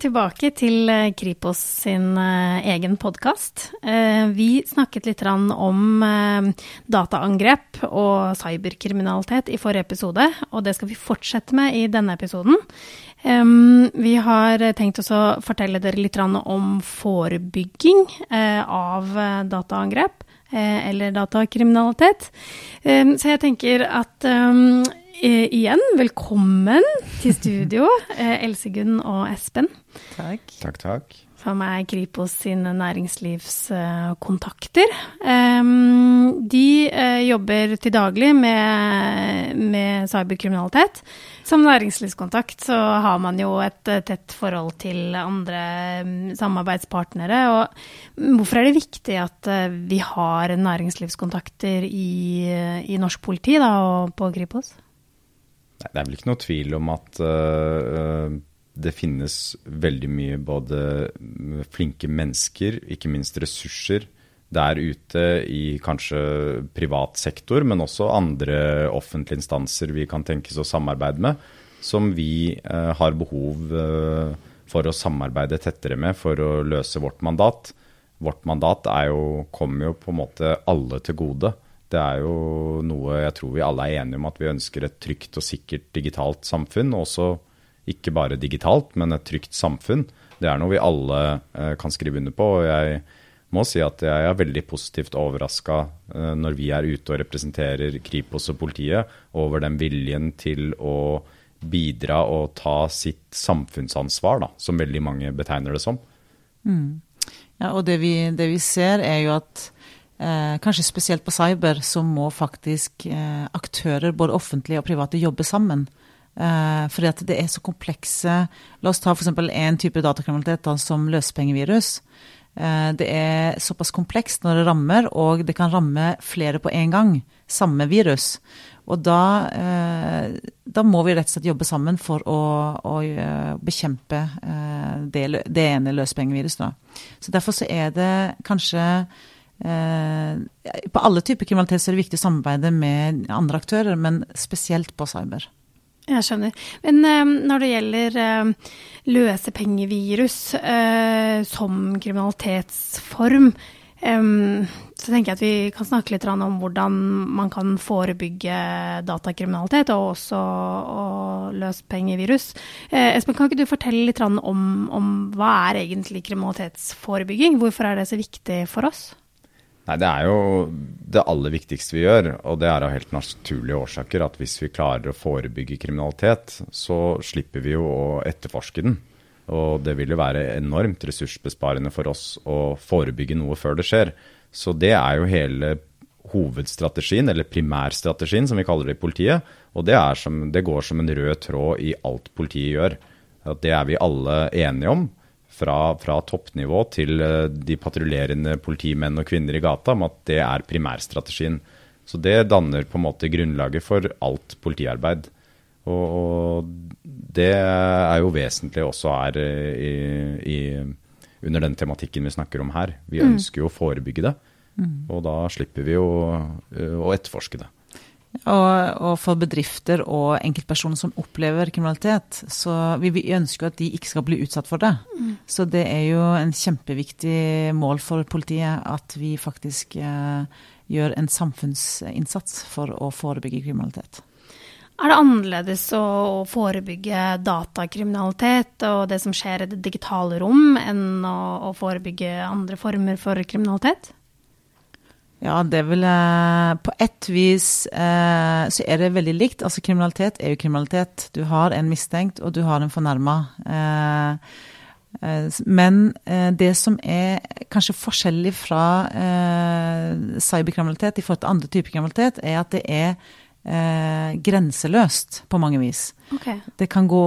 Tilbake til eh, Kripos sin eh, egen podkast. Eh, vi snakket litt om dataangrep og cyberkriminalitet i forrige episode, og det skal vi fortsette med i denne episoden. Vi har tenkt å fortelle dere litt om forebygging av dataangrep eller datakriminalitet. Så jeg tenker at Eh, igjen, velkommen til studio, eh, Elsegunn og Espen. Takk. Takk, takk. Som er Kripos sine næringslivskontakter. De eh, jobber til daglig med, med cyberkriminalitet. Som næringslivskontakt så har man jo et tett forhold til andre mm, samarbeidspartnere. Og hvorfor er det viktig at vi har næringslivskontakter i, i norsk politi da, og på Kripos? Det er vel ikke noe tvil om at uh, det finnes veldig mye både flinke mennesker, ikke minst ressurser, der ute i kanskje privat sektor, men også andre offentlige instanser vi kan tenkes å samarbeide med, som vi uh, har behov uh, for å samarbeide tettere med for å løse vårt mandat. Vårt mandat jo, kommer jo på en måte alle til gode. Det er jo noe jeg tror vi alle er enige om, at vi ønsker et trygt og sikkert digitalt samfunn. Også ikke bare digitalt, men et trygt samfunn. Det er noe vi alle eh, kan skrive under på. og jeg må si at jeg er veldig positivt overraska eh, når vi er ute og representerer Kripos og politiet, over den viljen til å bidra og ta sitt samfunnsansvar, da, som veldig mange betegner det som. Mm. Ja, og det vi, det vi ser, er jo at Eh, kanskje spesielt på cyber, så må faktisk eh, aktører, både offentlige og private, jobbe sammen. Eh, fordi at det er så komplekse La oss ta f.eks. én type datakriminalitet da, som løsepengevirus. Eh, det er såpass komplekst når det rammer, og det kan ramme flere på en gang. Samme virus. Og da, eh, da må vi rett og slett jobbe sammen for å, å eh, bekjempe det, det ene løsepengeviruset. Så derfor så er det kanskje på alle typer kriminalitet så er det viktig å samarbeide med andre aktører, men spesielt på cyber. Jeg skjønner. Men um, når det gjelder um, løsepengevirus som kriminalitetsform, så tenker jeg at vi kan snakke litt om hvordan man kan forebygge datakriminalitet og også og løsepengevirus. Espen, kan ikke du fortelle litt om, om hva er egentlig kriminalitetsforebygging? Hvorfor er det så viktig for oss? Nei, Det er jo det aller viktigste vi gjør, og det er av helt naturlige årsaker at hvis vi klarer å forebygge kriminalitet, så slipper vi jo å etterforske den. Og det vil jo være enormt ressursbesparende for oss å forebygge noe før det skjer. Så det er jo hele hovedstrategien, eller primærstrategien som vi kaller det i politiet. Og det, som, det går som en rød tråd i alt politiet gjør. At det er vi alle enige om fra, fra toppnivå til eh, de patruljerende politimenn og -kvinner i gata om at det er primærstrategien. Så det danner på en måte grunnlaget for alt politiarbeid. Og, og det er jo vesentlig også er eh, i, i, under den tematikken vi snakker om her. Vi mm. ønsker jo å forebygge det, mm. og da slipper vi jo eh, å etterforske det. Og, og, for bedrifter og enkeltpersoner som opplever kriminalitet, så vi, vi ønsker at de ikke skal bli utsatt for det. Mm. Så det er jo en kjempeviktig mål for politiet at vi faktisk eh, gjør en samfunnsinnsats for å forebygge kriminalitet. Er det annerledes å forebygge datakriminalitet og det som skjer i det digitale rom, enn å, å forebygge andre former for kriminalitet? Ja, det vil jeg På ett vis eh, så er det veldig likt. Altså kriminalitet er jo kriminalitet. Du har en mistenkt, og du har en fornærma. Eh, eh, men eh, det som er kanskje forskjellig fra eh, cyberkriminalitet i forhold til andre typer kriminalitet, er at det er eh, grenseløst på mange vis. Okay. Det kan gå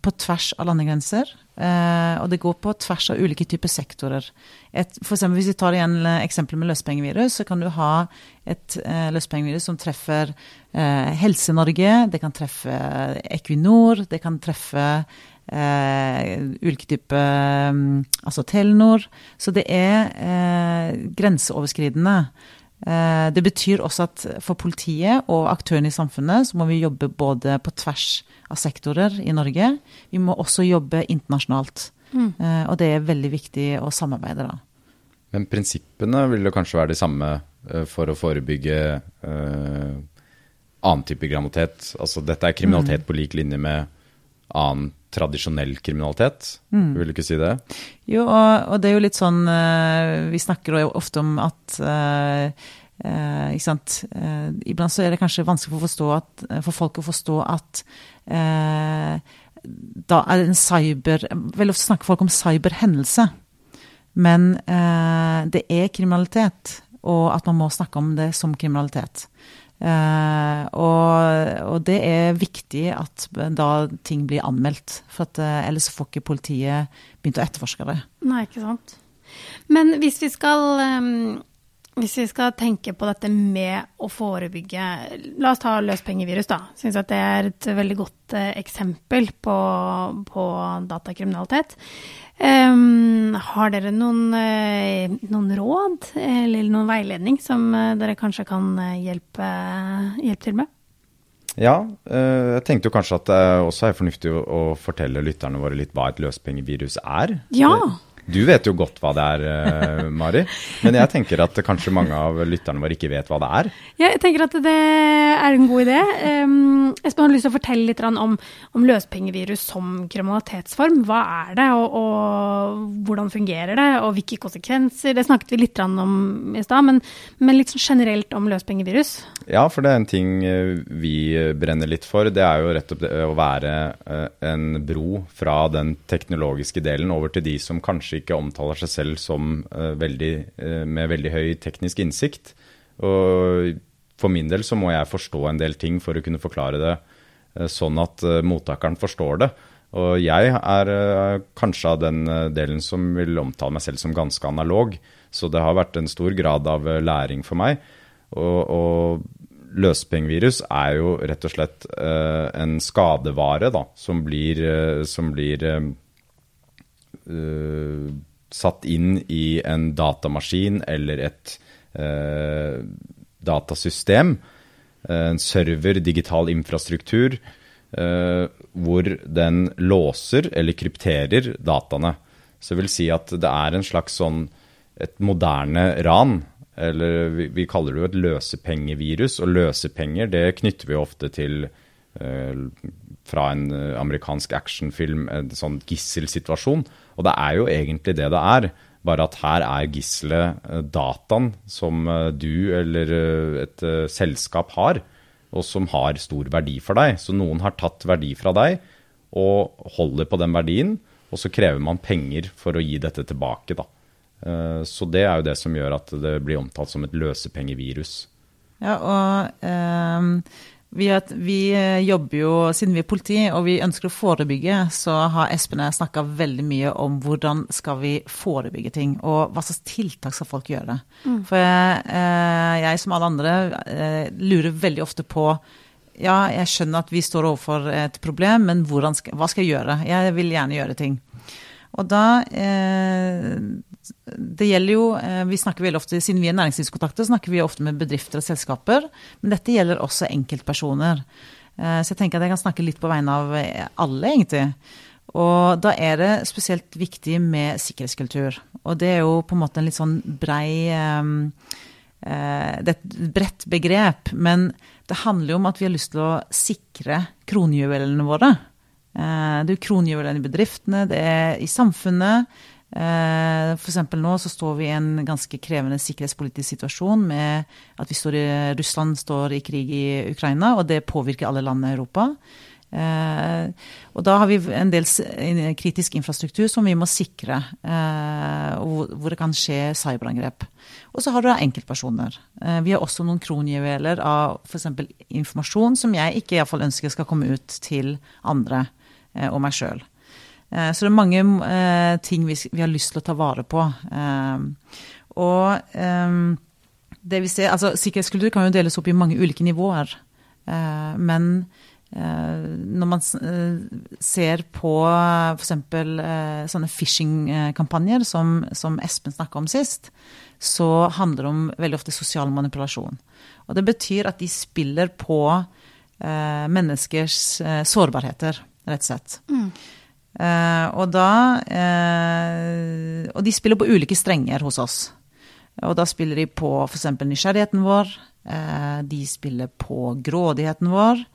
på tvers av landegrenser. Uh, og det går på tvers av ulike typer sektorer. Et, for eksempel, hvis vi tar igjen eksempel med løspengevirus, så kan du ha et uh, løspengevirus som treffer uh, Helse-Norge, det kan treffe Equinor, det kan treffe ulike typer um, Altså Telenor. Så det er grenseoverskridende. Eh, det betyr også at for politiet og aktørene i samfunnet så må vi jobbe både på tvers av sektorer i Norge. Vi må også jobbe internasjonalt. Mm. Eh, og det er veldig viktig å samarbeide da. Men prinsippene vil jo kanskje være de samme eh, for å forebygge uh, annen type kriminalitet? Altså dette er kriminalitet mm. på lik linje med annen tradisjonell kriminalitet, mm. vil du ikke si det? Jo, og, og, det er jo litt sånn uh, Vi snakker jo ofte om at uh, uh, ikke sant? iblant så er det kanskje vanskelig for, at, for folk å forstå at da er det en cyber Veldig ofte snakker folk om cyberhendelse. Men det er kriminalitet, og at man må snakke om det som kriminalitet. Uh, og, og, det er viktig at da ting blir anmeldt, for at, uh, ellers får ikke politiet begynt å etterforske det. Nei, ikke sant. Men hvis vi skal um, hvis vi skal tenke på dette med å forebygge La oss ta løspengevirus, da. Syns at det er et veldig godt uh, eksempel på, på datakriminalitet. Um, har dere noen, uh, noen, råd eller noen veiledning som uh, dere kanskje kan hjelpe, hjelpe, til med? Ja, jeg tenkte jo kanskje at det også er fornuftig å, fortelle lytterne våre litt hva et løspengevirus er. Ja. Du vet jo godt hva det er, uh, Mari. Men jeg tenker at kanskje mange av lytterne våre ikke vet hva det er. Ja, jeg tenker at det er en god idé. Espen har lyst til å fortelle litt om, om, løspengevirus som kriminalitetsform. Hva er det, og, og, hvordan fungerer det, og hvilke konsekvenser? Det snakket vi litt om i stad, men, men, litt sånn generelt om løspengevirus. Ja, for det er en ting eh, vi brenner litt for. Det er jo rett og slett å være eh, en bro fra den teknologiske delen over til de som kanskje ikke omtaler seg selv som uh, veldig, uh, med veldig høy teknisk innsikt. Og for min del så må jeg forstå en del ting for å kunne forklare det uh, sånn at mottakeren forstår det. Og jeg er kanskje av den delen som vil omtale meg selv som ganske analog. Så det har vært en stor grad av læring for meg. Og, og løspengevirus er jo rett og slett en skadevare da, som blir, som blir uh, satt inn i en datamaskin eller et uh, datasystem, uh, en server, digital infrastruktur, hvor den låser eller krypterer dataene. Så det vil si at det er en slags sånn et moderne ran. Eller vi, vi kaller det jo et løsepengevirus. Og løsepenger det knytter vi ofte til fra en amerikansk actionfilm, en sånn gisselsituasjon. Og det er jo egentlig det det er. Bare at her er gisselet eh, dataen som eh, du eller eh, et selskap har, og som har stor verdi for deg. Så noen har tatt verdi fra deg og holder på den verdien, og så krever man penger for å gi dette tilbake. da. Så det er jo det som gjør at det blir omtalt som et løsepengevirus. Ja, og um vi, vi, eh, jobber jo, siden vi er politi og vi ønsker å forebygge, så har Espen og jeg snakka veldig mye om hvordan skal vi forebygge ting, og hva slags tiltak skal folk gjøre. Mm. For jeg, eh, jeg, som alle andre, eh, lurer veldig ofte på ja, jeg skjønner at vi står overfor et problem, men skal, hva skal jeg gjøre? Jeg vil gjerne gjøre ting. Og da eh, Det gjelder jo eh, Vi snakker veldig ofte, siden vi er næringslivskontakter, snakker vi ofte med bedrifter og selskaper. Men dette gjelder også enkeltpersoner. Eh, så jeg tenker at jeg kan snakke litt på vegne av alle, egentlig. Og da er det spesielt viktig med sikkerhetskultur. Og det er jo på en måte en litt sånn brei Det er et bredt begrep, men det handler jo om at vi har lyst til å sikre kronjuvelene våre. Eh, det er jo kronjuvelene i bedriftene, det er i samfunnet. Eh, F.eks. nå så står vi i en ganske krevende sikkerhetspolitisk situasjon med at står i, Russland står i krig i Ukraina, og det påvirker alle land i Europa. Eh, og da har vi en del kritisk infrastruktur som vi må sikre, hvor det kan skje cyberangrep. Og så har du enkeltpersoner. vi har også noen kronjuveler av f.eks. informasjon som jeg ikke i fall ønsker skal komme ut til andre. Eh, og meg sjøl. Eh, så det er mange eh, ting vi, har lyst til å ta vare på. Og det vi ser, altså Sikkerhetskultur kan jo deles opp i mange ulike nivåer. Men når man ser på f.eks. sånne phishing-kampanjer som, som Espen snakka om sist, så handler det om veldig ofte sosial manipulasjon. Og det betyr at de spiller på eh, menneskers eh, sårbarheter, rett og slett. Mm. Eh, og da eh, Og de spiller på ulike strenger hos oss. Og da spiller de på f.eks. nysgjerrigheten vår. Eh, de spiller på grådigheten vår.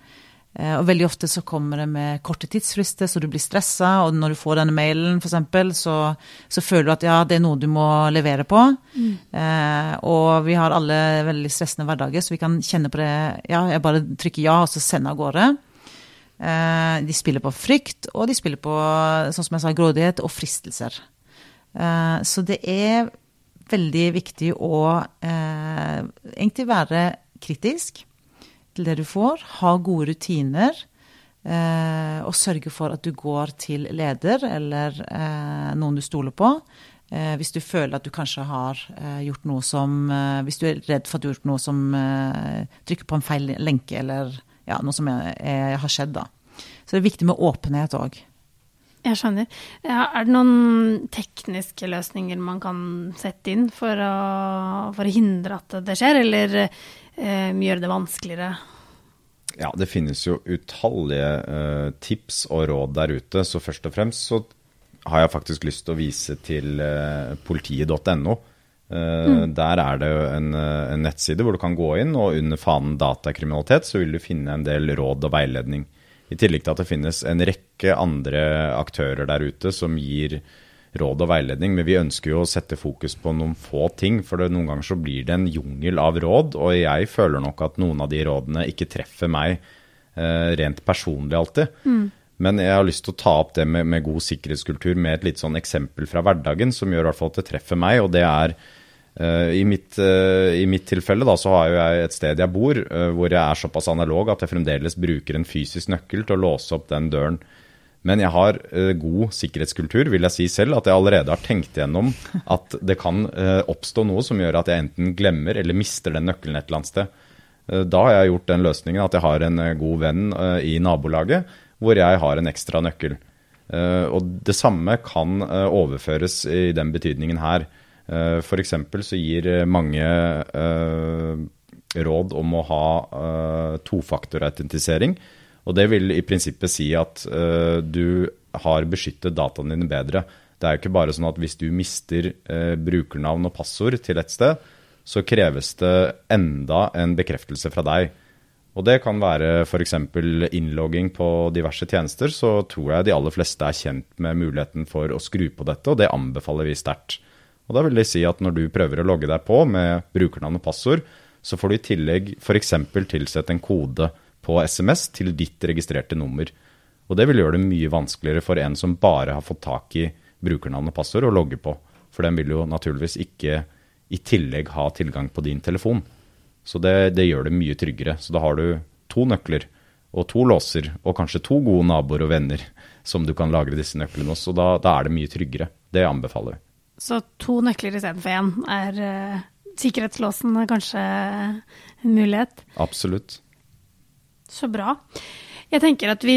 Og veldig ofte så kommer det med korte tidsfrister, så du blir stressa. Og når du får denne mailen, f.eks., så, så føler du at ja, det er noe du må levere på. Mm. Eh, og vi har alle veldig stressende hverdager, så vi kan kjenne på det Ja, jeg bare trykker ja, og så sender av gårde. Eh, de spiller på frykt, og de spiller på, sånn som jeg sa, grådighet og fristelser. Eh, så det er veldig viktig å eh, egentlig være kritisk til det du får, ha gode rutiner. Og sørge for at du går til leder eller noen du stoler på. Hvis du føler at du kanskje har gjort noe som Hvis du er redd for at du har gjort noe som trykker på en feil lenke, eller ja, noe som er, er, har skjedd, da. Så det er viktig med åpenhet òg. Jeg skjønner. Ja, er det noen tekniske løsninger man kan sette inn for å, for å hindre at det skjer, eller eh, gjøre det vanskeligere? Ja, det finnes jo utallige eh, tips og råd der ute. Så først og fremst så har jeg faktisk lyst til å vise til eh, politiet.no. Eh, mm. Der er det en, eh, en, nettside hvor du kan gå inn, og under fanen datakriminalitet så vil du finne en del råd og veiledning. I tillegg til at det finnes en rekke andre aktører der ute som gir råd og veiledning, men vi ønsker jo å sette fokus på noen få ting. For det, noen ganger så blir det en jungel av råd, og jeg føler nok at noen av de rådene ikke treffer meg eh, rent personlig alltid. Mm. Men jeg har lyst til å ta opp det med, med, god sikkerhetskultur med et litt sånn eksempel fra hverdagen som gjør i hvert fall at det treffer meg, og det er Uh, i, mitt, uh, I, mitt, tilfelle da, så har jeg et sted jeg bor uh, hvor jeg er såpass analog at jeg fremdeles bruker en fysisk nøkkel til å låse opp den døren men jeg har god sikkerhetskultur, vil jeg si selv, at jeg allerede har tenkt gjennom at det kan oppstå noe som gjør at jeg enten glemmer eller mister den nøkkelen et eller annet sted. Da har jeg gjort den løsningen at jeg har en god venn i nabolaget hvor jeg har en ekstra nøkkel. og det samme kan overføres i den betydningen her. Uh, F.eks. så gir mange råd om å ha tofaktorautentisering. Og det vil i prinsippet si at uh, du har beskyttet dataene dine bedre. Det er jo ikke bare sånn at hvis du mister uh, brukernavn og passord til et sted, så kreves det enda en bekreftelse fra deg. Og det kan være f.eks. innlogging på diverse tjenester. Så tror jeg de aller fleste er kjent med muligheten for å skru på dette, og det anbefaler vi sterkt. Og da vil det si at når du prøver å logge deg på med brukernavn og passord, så får du i tillegg f.eks. tilsette en kode på SMS til ditt registrerte nummer. Og det vil gjøre det mye vanskeligere for en som bare har fått tak i brukernavn og passord, å logge på. For den vil jo naturligvis ikke i tillegg ha tilgang på din telefon. Så det, det gjør det mye tryggere. Så da har du to nøkler og to låser, og kanskje to gode naboer og venner som du kan lagre disse nøklene hos. Og da, da er det mye tryggere. Det anbefaler vi. Så to nøkler istedenfor én er uh, sikkerhetslåsen kanskje en mulighet? Absolutt. Så bra. Jeg tenker at vi,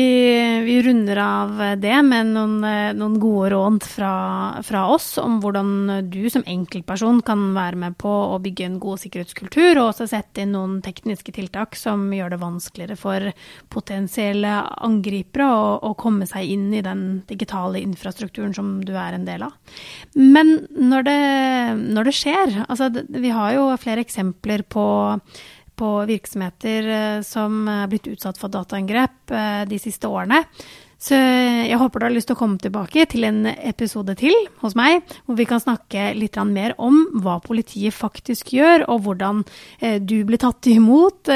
vi runder av det med noen, noen gode råd fra, fra, oss om hvordan du som enkeltperson kan være med på å bygge en god sikkerhetskultur, og også sette inn noen tekniske tiltak som gjør det vanskeligere for potensielle angripere å, å komme seg inn i den digitale infrastrukturen som du er en del av. Men når det, når det skjer, altså vi har jo flere eksempler på på virksomheter eh, som er blitt utsatt for dataangrep eh, de siste årene. Så jeg håper du har lyst til å komme tilbake til en episode til hos meg, hvor vi kan snakke litt mer om hva politiet faktisk gjør, og hvordan eh, du blir tatt imot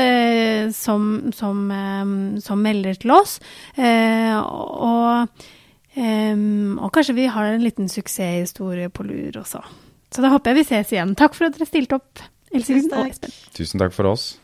som, som, som melder til oss. Og, og kanskje vi har en liten suksesshistorie på lur også. Så da håper jeg vi ses igjen. Takk for at dere stilte opp. Else Tusen takk for oss.